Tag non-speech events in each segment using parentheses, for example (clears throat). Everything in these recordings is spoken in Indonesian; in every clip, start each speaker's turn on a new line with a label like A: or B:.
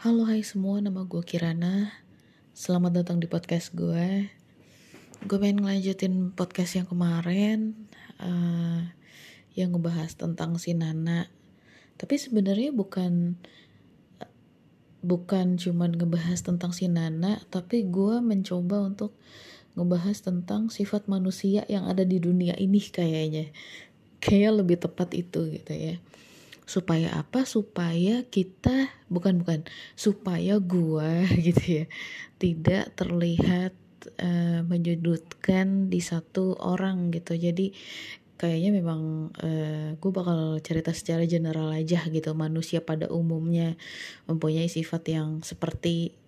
A: Halo hai semua, nama gue Kirana. Selamat datang di podcast gue Gue pengen ngelanjutin podcast yang kemarin uh, Yang ngebahas tentang si Nana. Tapi sebenarnya bukan Bukan cuman ngebahas tentang si Nana Tapi gue mencoba untuk ngebahas tentang sifat manusia yang ada di dunia ini kayaknya. Kayak lebih tepat itu gitu ya supaya apa? Supaya kita bukan bukan supaya gua (laughs) gitu ya tidak terlihat uh, menyudutkan di satu orang gitu. Jadi kayaknya memang uh, gue bakal cerita secara general aja gitu manusia pada umumnya mempunyai sifat yang seperti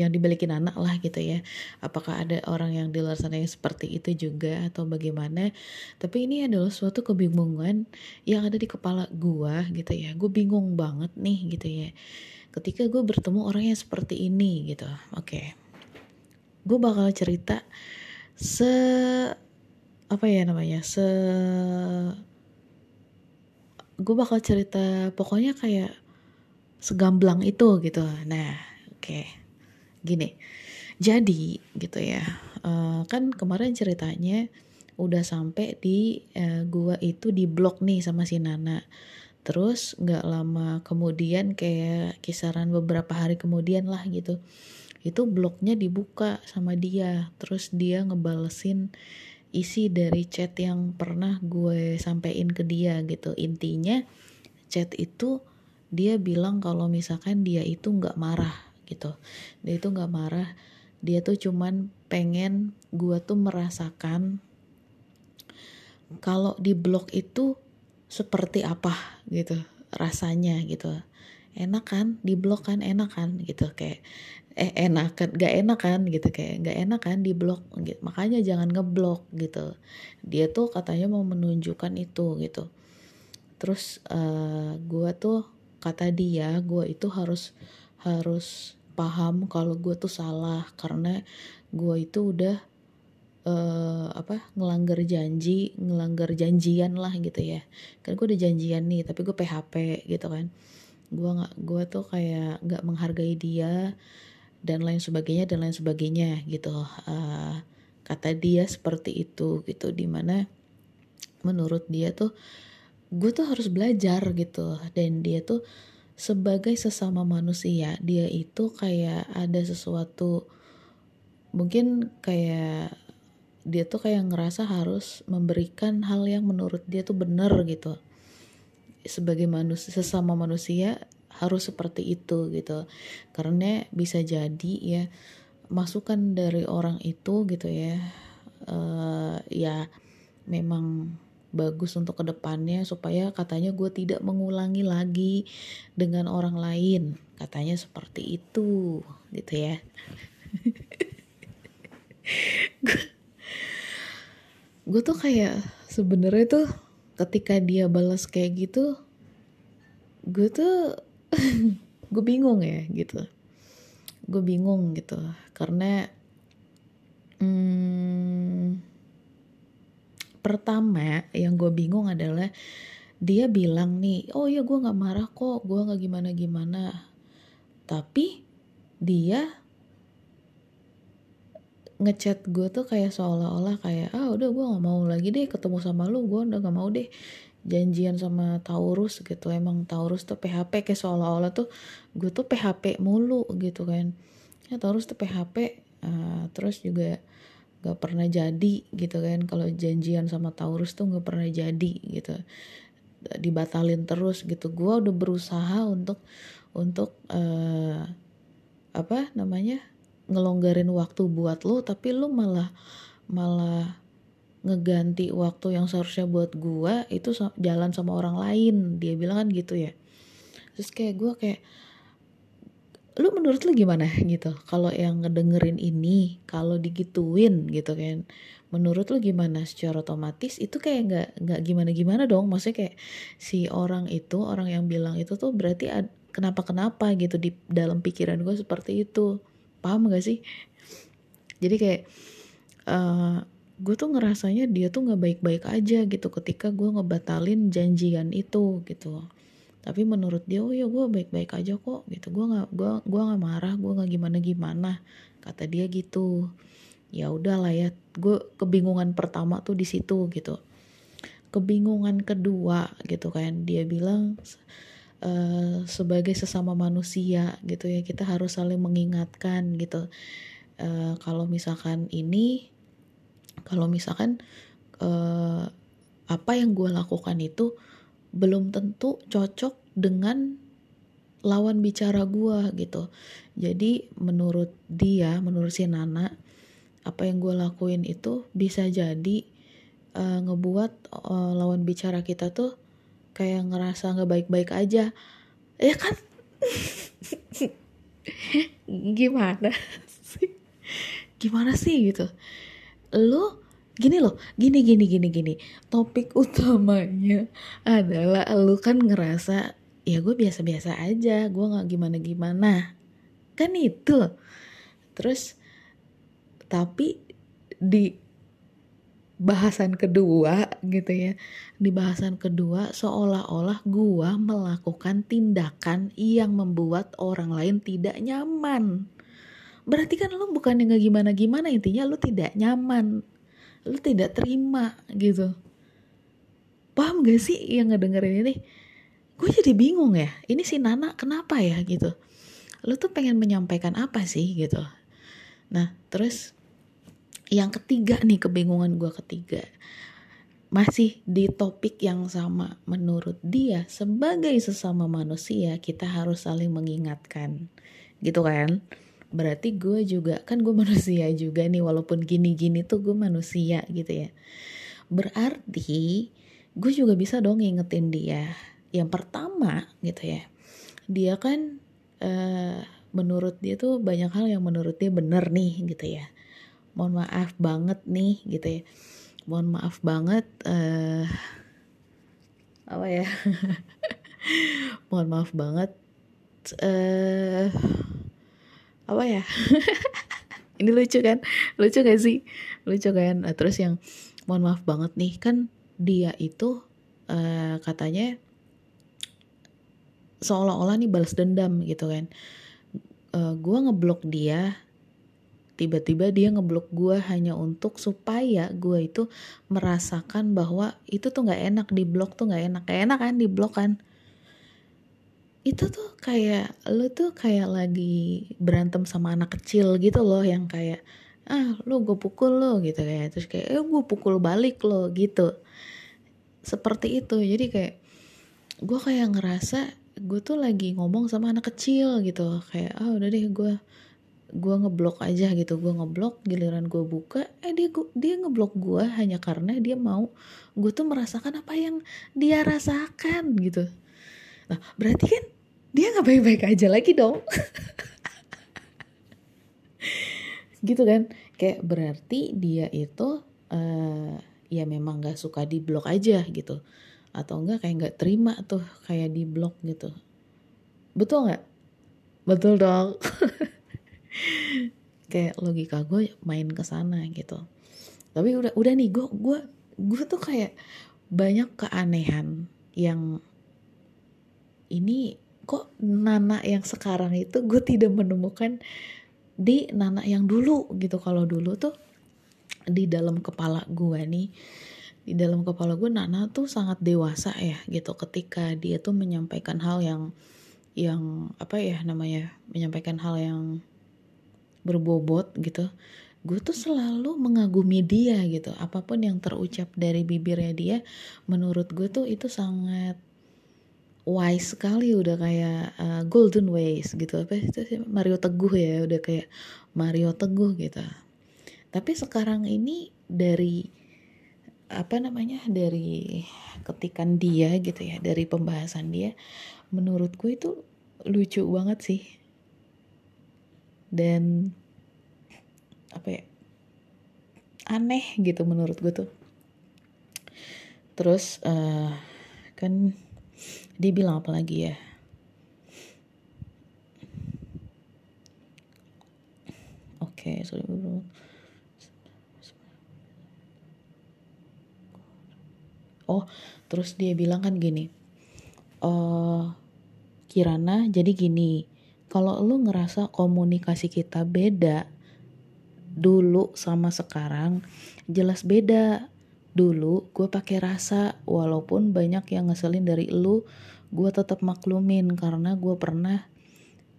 A: yang dibalikin anak lah gitu ya. Apakah ada orang yang di luar sana yang seperti itu juga atau bagaimana? Tapi ini adalah suatu kebingungan yang ada di kepala gua gitu ya. Gue bingung banget nih gitu ya. Ketika gue bertemu orang yang seperti ini gitu oke. Okay. gue bakal cerita se apa ya namanya se gue bakal cerita pokoknya kayak segamblang itu gitu. Nah oke. okay gini jadi gitu ya uh, kan kemarin ceritanya udah sampai di uh, gua itu di blok nih sama si Nana. Terus nggak lama kemudian kayak kisaran beberapa hari kemudian lah gitu itu bloknya dibuka sama dia. Terus dia ngebalesin isi dari chat yang pernah gue sampein ke dia gitu. Intinya chat itu dia bilang kalau misalkan dia itu nggak marah gitu. Dia itu nggak marah. Dia tuh cuman pengen gua tuh merasakan kalau di blog itu seperti apa gitu rasanya gitu. Enak kan? Di blog kan enak kan? Gitu kayak eh enak kan? Gak enak kan? Gitu kayak gak enak kan di blog gitu. makanya jangan ngeblok gitu. Dia tuh katanya mau menunjukkan itu gitu. Terus uh, gua tuh kata dia gua itu harus harus paham kalau gue tuh salah karena gue itu udah uh, apa ngelanggar janji ngelanggar janjian lah gitu ya. Kan gue udah janjian nih tapi gue PHP gitu kan. Gue nggak gue tuh kayak nggak menghargai dia dan lain sebagainya dan lain sebagainya gitu. Uh, kata dia seperti itu gitu di mana menurut dia tuh gue tuh harus belajar gitu. Dan dia tuh sebagai sesama manusia dia itu kayak ada sesuatu mungkin kayak dia tuh kayak ngerasa harus memberikan hal yang menurut dia tuh benar gitu. Sebagai manusia sesama manusia harus seperti itu gitu. Karena bisa jadi ya masukan dari orang itu gitu ya uh, ya memang bagus untuk ke depannya supaya katanya gue tidak mengulangi lagi dengan orang lain. Katanya seperti itu gitu ya. (laughs) Gue tuh kayak sebenarnya tuh ketika dia balas kayak gitu gue tuh (laughs) gue bingung ya gitu. Gue bingung gitu karena hmm, pertama yang gue bingung adalah dia bilang nih oh ya gue nggak marah kok gue nggak gimana gimana tapi dia ngechat gue tuh kayak seolah-olah kayak ah udah gue nggak mau lagi deh ketemu sama lu gue udah nggak mau deh janjian sama Taurus gitu. Emang Taurus tuh PHP kayak seolah-olah tuh gue tuh PHP mulu gitu kan. Ya Taurus tuh PHP uh, eh, terus juga gak pernah jadi gitu kan. Kalau janjian sama Taurus tuh gak pernah jadi gitu. Dibatalin terus gitu. Gue udah berusaha untuk untuk uh, apa namanya ngelonggarin waktu buat lo tapi lo malah malah ngeganti waktu yang seharusnya buat gue itu jalan sama orang lain. Dia bilang kan gitu ya. Terus kayak gue kayak lu menurut lu gimana gitu? Kalau yang ngedengerin ini kalau digituin gitu kan menurut lu gimana? Secara otomatis itu kayak nggak nggak gimana gimana dong. Maksudnya kayak si orang itu orang yang bilang itu tuh berarti ad, kenapa kenapa gitu di dalam pikiran gue seperti itu. Paham gak sih? Jadi kayak uh, eh, gue tuh ngerasanya dia tuh nggak baik-baik aja gitu ketika gue ngebatalin janjian itu gitu tapi menurut dia oh ya gue baik-baik aja kok gitu. Gue nggak gue gue nggak marah gue nggak gimana gimana kata dia gitu. Ya udahlah ya gue kebingungan pertama tuh di situ gitu. Kebingungan kedua gitu kan dia bilang uh, sebagai sesama manusia gitu ya kita harus saling mengingatkan gitu. Uh, kalau misalkan ini kalau misalkan uh, apa yang gue lakukan itu belum tentu cocok dengan lawan bicara gue gitu. Jadi menurut dia menurut si Nana apa yang gue lakuin itu bisa jadi uh, ngebuat uh, lawan bicara kita tuh kayak ngerasa nggak baik-baik aja. Ya kan? Gimana sih? Gimana sih gitu? Lo gini loh gini gini gini gini. Topik utamanya adalah lu kan ngerasa ya gue biasa-biasa aja gue nggak gimana gimana kan itu terus tapi di bahasan kedua gitu ya di bahasan kedua seolah-olah gue melakukan tindakan yang membuat orang lain tidak nyaman. Berarti kan lu bukan yang gimana gimana intinya lu tidak nyaman lu tidak terima gitu. Paham gak sih yang ngedengerin ini? Gue jadi bingung ya ini si Nana kenapa ya gitu. Lu tuh pengen menyampaikan apa sih gitu. Nah terus yang ketiga nih kebingungan gue ketiga. Masih di topik yang sama menurut dia sebagai sesama manusia kita harus saling mengingatkan. Gitu kan berarti gue juga kan gue (laughs) manusia juga nih walaupun gini-gini tuh gue manusia gitu ya. Berarti gue juga bisa dong ngingetin dia. Yang pertama gitu ya dia kan uh, menurut dia tuh banyak hal yang menurut dia bener nih gitu ya. Mohon maaf banget nih gitu ya. Mohon maaf banget uh, apa ya? (laughs) Mohon maaf banget uh, apa ya? (laughs) Ini lucu kan? Lucu gak sih? Lucu kan? Nah, terus yang mohon maaf banget nih kan dia itu uh, katanya seolah-olah nih balas dendam gitu kan. Uh, eh, gue ngeblok dia tiba-tiba dia ngeblok gue hanya untuk supaya gue itu merasakan bahwa itu tuh nggak enak di blok tuh nggak enak. Enak kan? Di blok kan itu tuh kayak lu tuh kayak lagi berantem sama anak kecil gitu loh yang kayak ah lu gue pukul lo gitu kayak. Terus kayak eh gue pukul balik lo gitu. Seperti itu. Jadi kayak gue kayak ngerasa gue tuh lagi ngomong sama anak kecil gitu. Kayak ah udah deh gue gue ngeblok aja gitu. Gue ngeblok giliran gue buka eh dia gua, dia ngeblok gue hanya karena dia mau gue tuh merasakan apa yang dia rasakan gitu Nah, berarti kan dia nggak baik-baik aja lagi dong. (laughs) gitu kan? Kayak berarti dia itu uh, ya memang nggak suka di blok aja gitu. Atau enggak kayak nggak terima tuh kayak di blok gitu. Betul nggak? Betul dong. (laughs) kayak logika gue main ke sana gitu. Tapi udah udah nih gue gue gue tuh kayak banyak keanehan yang ini kok Nana yang sekarang itu gue tidak menemukan di Nana yang dulu gitu. Kalau dulu tuh di dalam kepala gue nih di dalam kepala gue Nana tuh sangat dewasa ya gitu. Ketika dia tuh menyampaikan hal yang yang apa ya namanya menyampaikan hal yang berbobot gitu gue tuh selalu mengagumi dia gitu. Apa pun yang terucap dari bibirnya dia menurut gue tuh itu sangat wise sekali udah kayak uh, golden ways gitu. Apa itu sih? Mario Teguh ya udah kayak Mario Teguh gitu. Tapi sekarang ini dari apa namanya dari ketikan dia gitu ya dari pembahasan dia menurutku itu lucu banget sih. Dan apa ya aneh gitu menurut gue tuh. Terus uh, kan dia bilang apa lagi ya? Oke okay, sorry bro oh terus dia bilang kan gini uh, Kirana jadi gini kalau lu ngerasa komunikasi kita beda dulu sama sekarang jelas beda dulu gue pakai rasa walaupun banyak yang ngeselin dari lu gue tetap maklumin karena gue pernah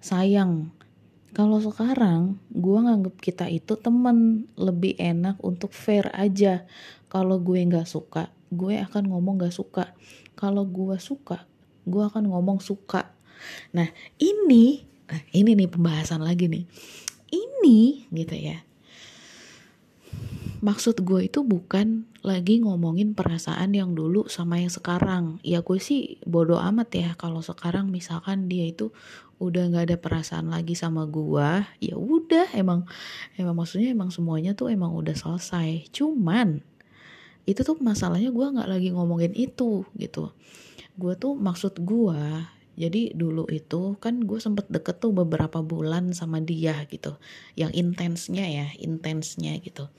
A: sayang. Kalau sekarang gue nganggep kita itu temen lebih enak untuk fair aja. Kalau gue nggak suka gue akan ngomong nggak suka. Kalau gue suka gue akan ngomong suka. Nah ini nah ini nih pembahasan lagi nih. Ini gitu ya. Maksud gue itu bukan lagi ngomongin perasaan yang dulu sama yang sekarang. Ya gue sih bodoh amat ya kalau sekarang misalkan dia itu udah nggak ada perasaan lagi sama gue ya udah emang emang maksudnya emang semuanya tuh emang udah selesai. Cuman itu tuh masalahnya gue nggak lagi ngomongin itu gitu. Gue tuh maksud gue jadi dulu itu kan gue sempet deket tuh beberapa bulan sama dia gitu. Yang intensnya ya intensnya gitu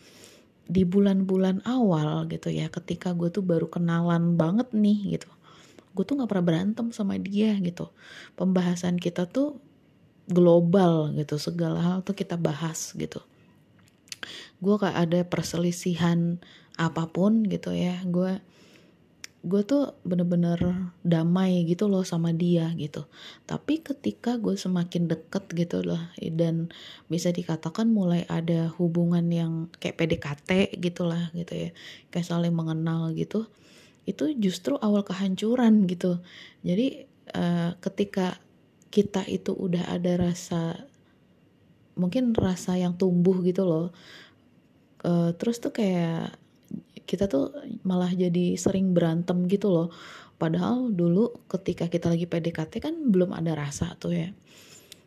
A: di bulan-bulan awal gitu ya ketika gue tuh baru kenalan banget nih gitu. Gue tuh nggak pernah berantem sama dia gitu. Pembahasan kita tuh global gitu segala hal tuh kita bahas gitu. Gue gak ada perselisihan apa pun gitu ya gue gue tuh bener-bener damai gitu loh sama dia gitu. Tapi ketika gue semakin deket gitu loh dan bisa dikatakan mulai ada hubungan yang kayak PDKT gitulah gitu ya kayak saling mengenal gitu itu justru awal kehancuran gitu. Jadi uh, ketika kita itu udah ada rasa mungkin rasa yang tumbuh gitu loh uh, terus tuh kayak kita tuh malah jadi sering berantem gitu loh. Padahal dulu ketika kita lagi PDKT kan belum ada rasa tuh ya.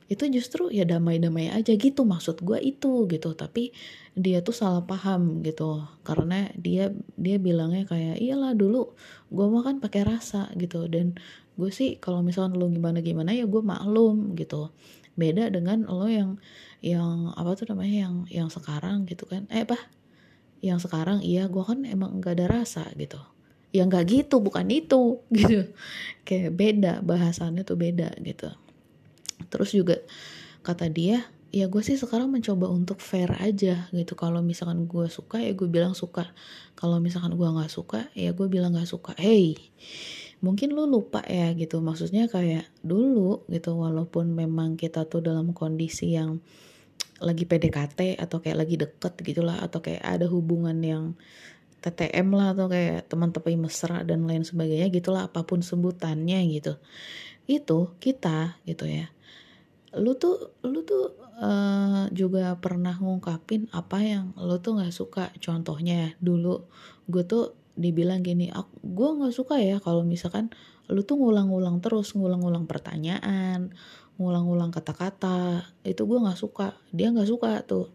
A: Itu justru ya damai-damai aja gitu maksud gue itu gitu. Tapi dia tuh salah paham gitu. Karena dia dia bilangnya kayak iyalah dulu gue mah kan pakai rasa gitu. Dan gue sih kalau misalnya lo gimana gimana ya gue maklum gitu. Beda dengan lo yang yang apa tuh namanya yang yang sekarang gitu kan. Eh bah yang sekarang iya gue kan emang nggak ada rasa gitu. Ya nggak gitu bukan itu (laughs) gitu. Kayak beda bahasannya tuh beda gitu. Terus juga kata dia ya gue sih sekarang mencoba untuk fair aja gitu. Kalau misalkan gue suka ya gue bilang suka. Kalau misalkan gue nggak suka ya gue bilang nggak suka. Hey mungkin lu lupa ya gitu. Maksudnya kayak dulu gitu walaupun memang kita tuh dalam kondisi yang lagi PDKT atau kayak lagi deket gitulah atau kayak ada hubungan yang TTM lah atau kayak teman tepi mesra dan lain sebagainya gitulah apa pun sebutannya gitu. Itu kita gitu ya. Lu tuh lu tuh uh, juga pernah ngungkapin apa yang lu tuh nggak suka? Contohnya dulu gue tuh dibilang gini gue nggak suka ya kalau misalkan lu tuh ngulang-ngulang terus ngulang-ngulang pertanyaan ngulang-ngulang kata-kata. Itu gue nggak suka. Dia nggak suka tuh.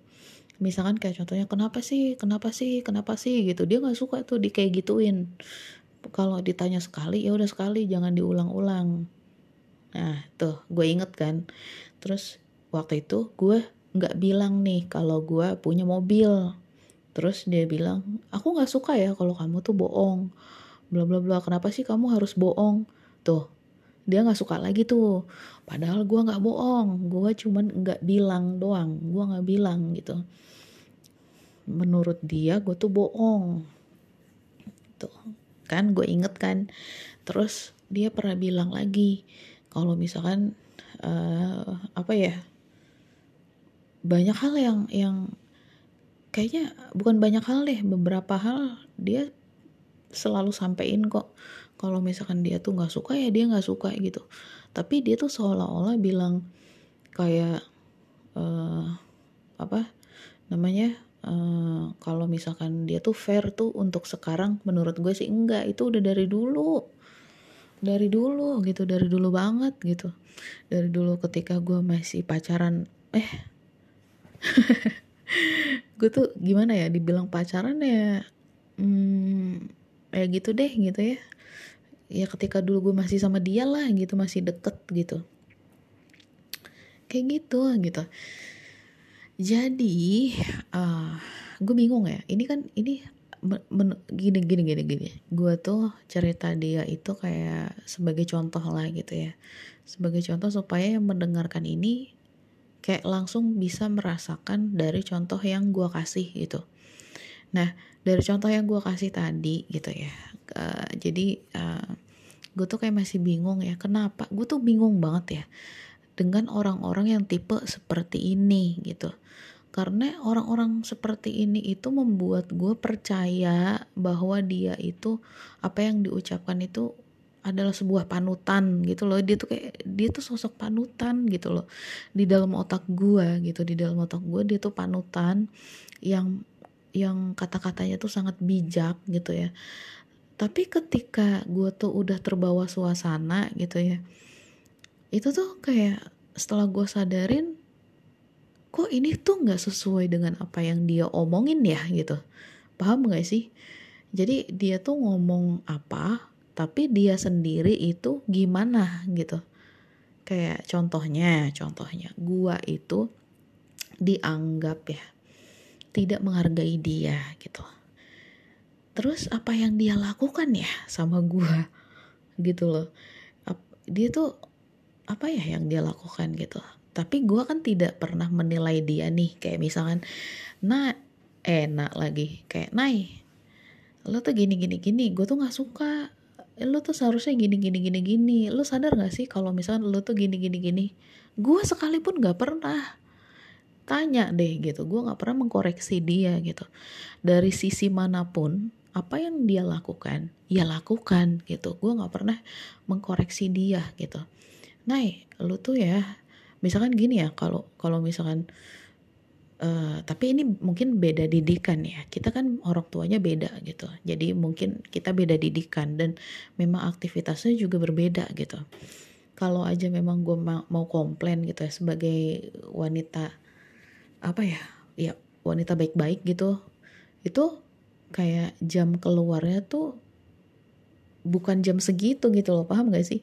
A: Misalkan kayak contohnya kenapa sih? Kenapa sih? Kenapa sih? Gitu. Dia nggak suka tuh di kayak gituin. Kalau ditanya sekali ya udah sekali jangan diulang-ulang. Nah tuh gue inget kan. Terus waktu itu gue nggak bilang nih kalau gue punya mobil. Terus dia bilang aku nggak suka ya kalau kamu tuh bohong. Bla bla bla. Kenapa sih kamu harus bohong? Tuh dia nggak suka lagi tuh. Padahal gue nggak bohong. Gue cuman nggak bilang doang. Gue nggak bilang gitu. Menurut dia gue tuh bohong. Tuh kan gue inget kan. Terus dia pernah bilang lagi kalau misalkan uh, apa ya banyak hal yang yang kayaknya bukan banyak hal deh. Beberapa hal dia selalu sampein kok kalau misalkan dia tuh nggak suka ya dia nggak suka gitu. Tapi dia tuh seolah-olah bilang kayak uh, apa namanya uh, kalau misalkan dia tuh fair tuh untuk sekarang menurut gue sih enggak. Itu udah dari dulu. Dari dulu gitu. Dari dulu banget gitu. Dari dulu ketika gue masih pacaran eh (laughs) gue tuh gimana ya dibilang pacaran ya hmm, ya gitu deh gitu ya ya ketika dulu gue masih sama dia lah gitu masih deket gitu. Kayak gitu gitu. Jadi uh, gue bingung ya. Ini kan ini gini gini gini gini. Gue tuh cerita dia itu kayak sebagai contoh lah gitu ya. Sebagai contoh supaya yang mendengarkan ini kayak langsung bisa merasakan dari contoh yang gue kasih gitu. Nah dari contoh yang gue kasih tadi gitu ya uh, jadi uh, gue tuh kayak masih bingung ya kenapa? Gue tuh bingung banget ya dengan orang-orang yang tipe seperti ini gitu. Karena orang-orang seperti ini itu membuat gue percaya bahwa dia itu apa yang diucapkan itu adalah sebuah panutan gitu loh. Dia tuh kayak dia tuh sosok panutan gitu loh. Di dalam otak gue gitu. Di dalam otak gue dia tuh panutan yang yang kata-katanya tuh sangat bijak gitu ya tapi ketika gue tuh udah terbawa suasana gitu ya itu tuh kayak setelah gue sadarin kok ini tuh nggak sesuai dengan apa yang dia omongin ya gitu. Paham gak sih? Jadi dia tuh ngomong apa tapi dia sendiri itu gimana gitu. Kayak contohnya contohnya gua itu dianggap ya tidak menghargai dia gitu terus apa yang dia lakukan ya sama gua? Gitu loh. Dia tuh apa ya yang dia lakukan gitu? Tapi gue kan tidak pernah menilai dia nih kayak misalkan nah enak lagi kayak nai lo tuh gini gini gini gue tuh nggak suka. Lo tuh seharusnya gini gini gini gini. Lo sadar gak sih kalau misalkan lo tuh gini gini gini? Gue sekalipun nggak pernah. Tanya deh gitu gue nggak pernah mengkoreksi dia gitu. Dari sisi mana pun apa yang dia lakukan? Ya lakukan gitu. Gue nggak pernah mengkoreksi dia gitu. Nai, lo tuh ya misalkan gini ya kalau kalau misalkan uh, tapi ini mungkin beda didikan ya. Kita kan orang tuanya beda gitu. Jadi mungkin kita beda didikan dan memang aktivitasnya juga berbeda gitu. Kalau aja memang gue mau komplain gitu ya sebagai wanita apa ya ya wanita baik-baik gitu itu kayak jam keluarnya tuh bukan jam segitu gitu loh paham gak sih?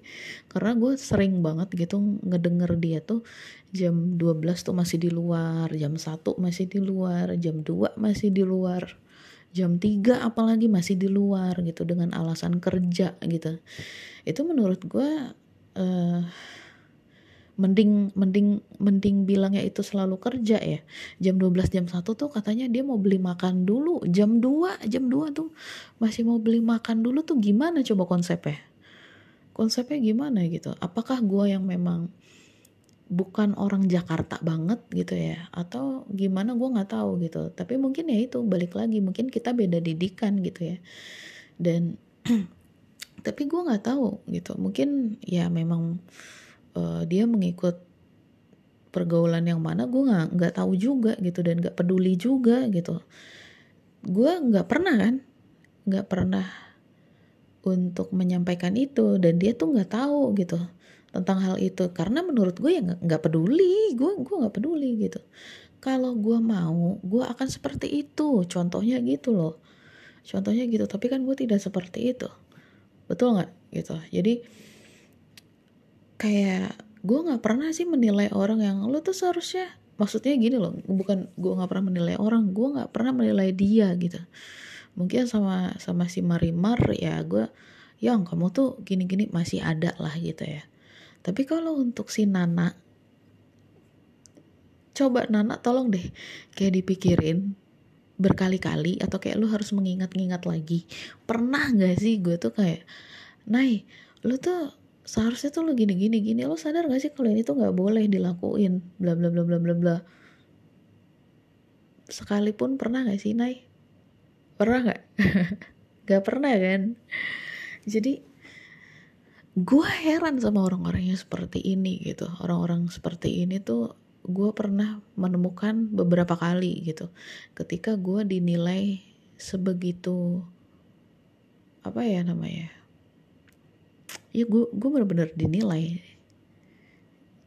A: Karena gue sering banget gitu ngedenger dia tuh jam 12 tuh masih di luar jam 1 masih di luar jam 2 masih di luar jam 3 apalagi masih di luar gitu dengan alasan kerja gitu. Itu menurut gue uh, mending mending mending bilangnya itu selalu kerja ya. Jam 12 jam 1 tuh katanya dia mau beli makan dulu. Jam 2 jam 2 tuh masih mau beli makan dulu tuh gimana coba konsepnya? Konsepnya gimana gitu? Apakah gua yang memang bukan orang Jakarta banget gitu ya? Atau gimana? Gue nggak tahu gitu. Tapi mungkin ya itu balik lagi mungkin kita beda didikan gitu ya. Dan (clears throat) tapi gue nggak tahu gitu. Mungkin ya memang uh, dia mengikut pergaulan yang mana gue nggak nggak tahu juga gitu dan nggak peduli juga gitu. Gue nggak pernah kan nggak pernah untuk menyampaikan itu dan dia tuh nggak tahu gitu tentang hal itu. Karena menurut gue ya nggak peduli gue gue nggak peduli gitu. Kalau gue mau gue akan seperti itu. Contohnya gitu loh. Contohnya gitu tapi kan gue tidak seperti itu. Betul nggak? Gitu. Jadi kayak gue nggak pernah sih menilai orang yang lo tuh seharusnya maksudnya gini loh bukan gue nggak pernah menilai orang gue nggak pernah menilai dia gitu. Mungkin sama sama si Marimar ya gue yang kamu tuh gini-gini masih ada lah gitu ya. Tapi kalau untuk si Nana coba Nana tolong deh kayak dipikirin berkali-kali atau kayak lu harus mengingat-ingat lagi. Pernah gak sih gue tuh kayak Nay lu tuh seharusnya tuh lo gini gini gini. Lo sadar gak sih kalau ini tuh nggak boleh dilakuin? Bla bla bla bla bla bla. Sekalipun pernah gak sih Nay? Pernah nggak (laughs) gak pernah kan? Jadi gue heran sama orang-orang yang seperti ini gitu. Orang-orang seperti ini tuh gue pernah menemukan beberapa kali gitu. Ketika gue dinilai sebegitu apa ya namanya ya gue gue bener-bener dinilai.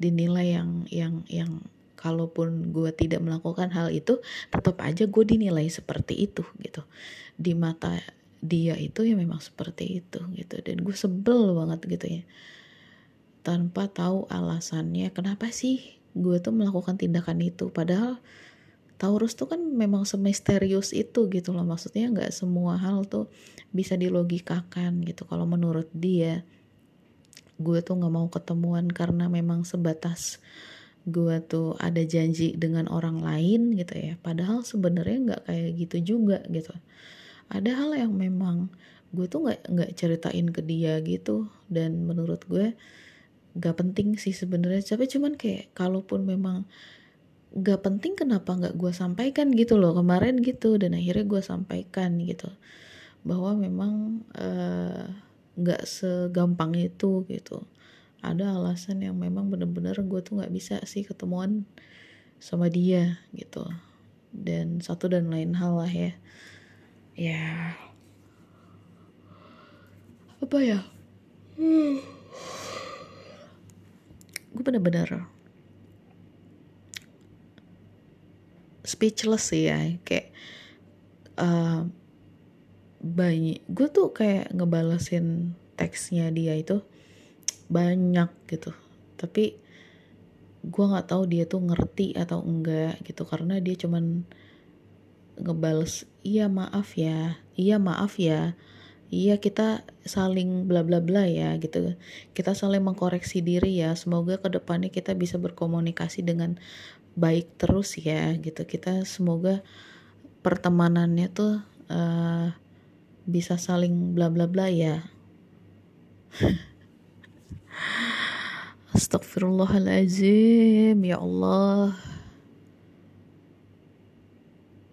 A: Dinilai yang yang yang kalaupun gue tidak melakukan hal itu tetap aja gue dinilai seperti itu gitu. Di mata dia itu ya memang seperti itu gitu. Dan gue sebel banget gitu ya. Tanpa tahu alasannya kenapa sih gue tuh melakukan tindakan itu? Padahal Taurus tuh kan memang semisterius itu gitu loh. Maksudnya nggak semua hal tuh bisa dilogikakan gitu. Kalau menurut dia gue tuh nggak mau ketemuan karena memang sebatas gue tuh ada janji dengan orang lain gitu ya. Padahal sebenarnya nggak kayak gitu juga gitu. Ada hal yang memang gue tuh nggak nggak ceritain ke dia gitu. Dan menurut gue nggak penting sih sebenarnya. Tapi cuman kayak kalaupun memang nggak penting kenapa nggak gue sampaikan gitu loh kemarin gitu. Dan akhirnya gue sampaikan gitu. Bahwa memang uh, nggak segampang itu gitu. Ada alasan yang memang bener-bener gue tuh nggak bisa sih ketemuan sama dia gitu. Dan satu dan lain hal lah ya. Ya. Apa ya? Hmm. gue bener-bener speechless sih ya kayak uh, banyak gue tuh kayak ngebalesin teksnya dia itu banyak gitu. Tapi gue nggak tahu dia tuh ngerti atau enggak gitu karena dia cuman ngebales iya maaf ya iya maaf ya iya kita saling bla bla bla ya gitu. Kita saling mengkoreksi diri ya semoga ke depannya kita bisa berkomunikasi dengan baik terus ya gitu. Kita semoga pertemanannya tuh uh, bisa saling bla bla bla ya. (laughs) Astagfirullahaladzim ya Allah.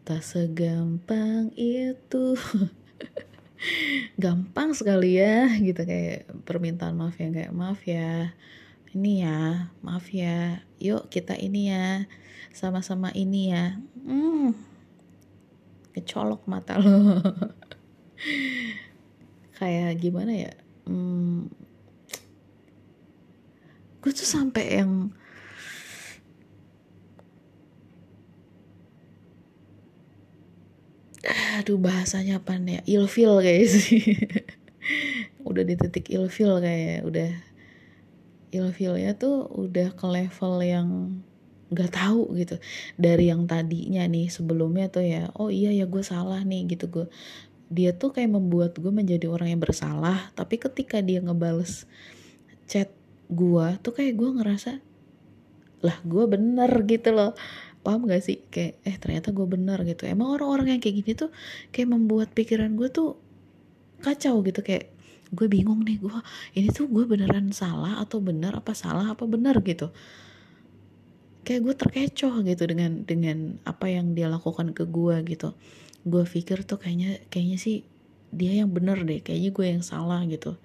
A: Tak segampang itu. (laughs) Gampang sekali ya gitu. Kayak permintaan maaf ya kayak maaf ya ini ya maaf ya yuk kita ini ya sama-sama ini ya. Hmm kecolok mata lo (laughs) kayak gimana ya? Hmm, gue tuh sampai yang aduh bahasanya apa nih ya? Ilfil kayak sih. Udah di titik ilfil kayak udah. Ilfilnya tuh udah ke level yang nggak tahu gitu. Dari yang tadinya nih sebelumnya tuh ya oh iya ya gue salah nih gitu gue dia tuh kayak membuat gue menjadi orang yang bersalah tapi ketika dia ngebales chat gue tuh kayak gue ngerasa lah gue bener gitu loh. Paham gak sih? Kayak eh ternyata gue bener gitu. Emang orang-orang yang kayak gini tuh kayak membuat pikiran gue tuh kacau gitu. Kayak gue bingung nih gue ini tuh gue beneran salah atau bener apa salah apa bener gitu. Kayak gue terkecoh gitu dengan dengan apa yang dia lakukan ke gue gitu gue pikir tuh kayaknya kayaknya sih dia yang bener deh kayaknya gue yang salah gitu.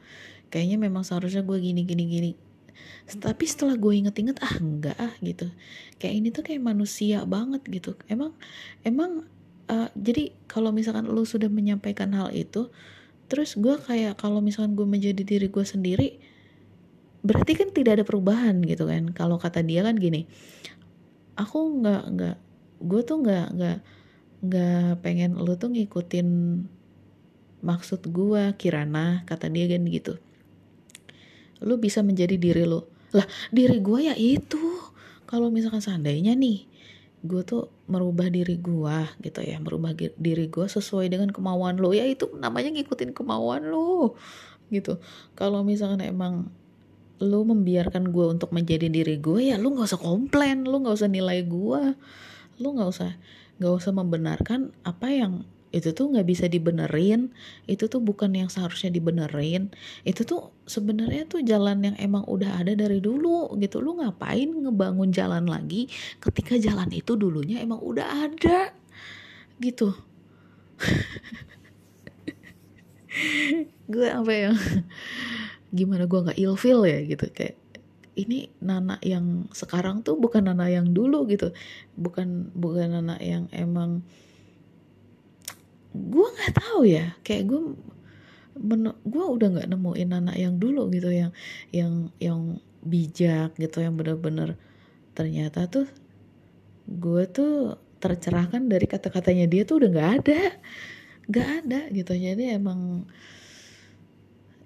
A: Kayaknya memang seharusnya gue gini gini gini. Tapi setelah gue inget-inget ah enggak ah gitu. Kayak ini tuh kayak manusia banget gitu. Emang emang uh, jadi kalau misalkan lo sudah menyampaikan hal itu terus gue kayak kalau misalkan gue menjadi diri gue sendiri berarti kan tidak ada perubahan gitu kan. Kalau kata dia kan gini aku nggak nggak gue tuh nggak nggak nggak pengen lu tuh ngikutin maksud gue Kirana kata dia kan gitu. Lu bisa menjadi diri lu. Lah diri gue ya itu. Kalau misalkan seandainya nih gue tuh merubah diri gue gitu ya merubah diri gue sesuai dengan kemauan lo ya itu namanya ngikutin kemauan lo gitu. Kalau misalkan emang lo membiarkan gue untuk menjadi diri gue ya lo nggak usah komplain lo nggak usah nilai gue lo nggak usah nggak usah membenarkan apa yang itu tuh nggak bisa dibenerin. Itu tuh bukan yang seharusnya dibenerin. Itu tuh sebenarnya tuh jalan yang emang udah ada dari dulu gitu. Lu ngapain ngebangun jalan lagi ketika jalan itu dulunya emang udah ada? Gitu. (laughs) Gue apa yang gimana gue nggak ilfil ya gitu kayak ini Nana yang sekarang tuh bukan Nana yang dulu gitu. Bukan bukan Nana yang emang gue nggak tahu ya. Kayak gue gue udah nggak nemuin Nana yang dulu gitu yang yang yang bijak gitu yang bener-bener ternyata tuh gue tuh tercerahkan dari kata-katanya dia tuh udah nggak ada. Nggak ada gitu. Jadi emang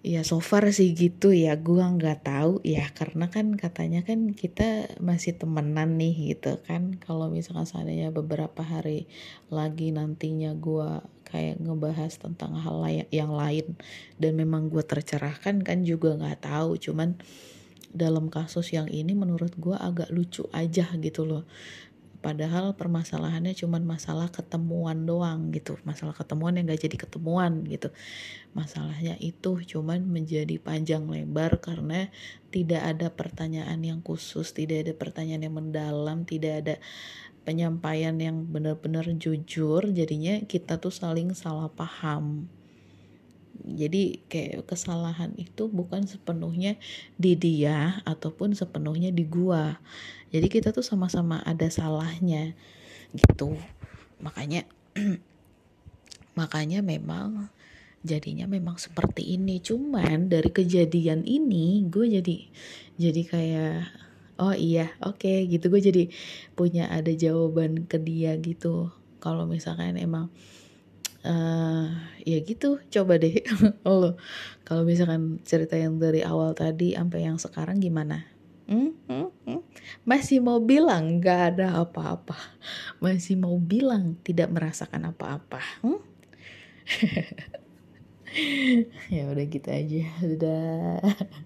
A: ya so far sih gitu ya. Gua nggak tahu ya karena kan katanya kan kita masih temenan nih gitu kan. Kalau misalkan seandainya beberapa hari lagi nantinya gua kayak ngebahas tentang hal yang lain dan memang gua tercerahkan kan juga nggak tahu. Cuman dalam kasus yang ini menurut gua agak lucu aja gitu loh padahal permasalahannya cuma masalah ketemuan doang gitu. Masalah ketemuan yang gak jadi ketemuan gitu. Masalahnya itu cuman menjadi panjang lebar karena tidak ada pertanyaan yang khusus tidak ada pertanyaan yang mendalam tidak ada penyampaian yang benar-benar jujur. Jadinya kita tuh saling salah paham jadi kayak kesalahan itu bukan sepenuhnya di dia ataupun sepenuhnya di gua. Jadi kita tuh sama-sama ada salahnya gitu. Makanya (clears throat) makanya memang jadinya memang seperti ini. Cuman dari kejadian ini gue jadi jadi kayak oh iya oke okay, gitu. Gue jadi punya ada jawaban ke dia gitu. Kalau misalkan emang uh, ya gitu coba deh (laughs) lo. Kalau misalkan cerita yang dari awal tadi sampai yang sekarang gimana? Hmm, hmm, hmm. masih mau bilang gak ada apa-apa. Masih mau bilang tidak merasakan apa-apa. Hmm? (laughs) ya udah gitu aja. Sudah (laughs)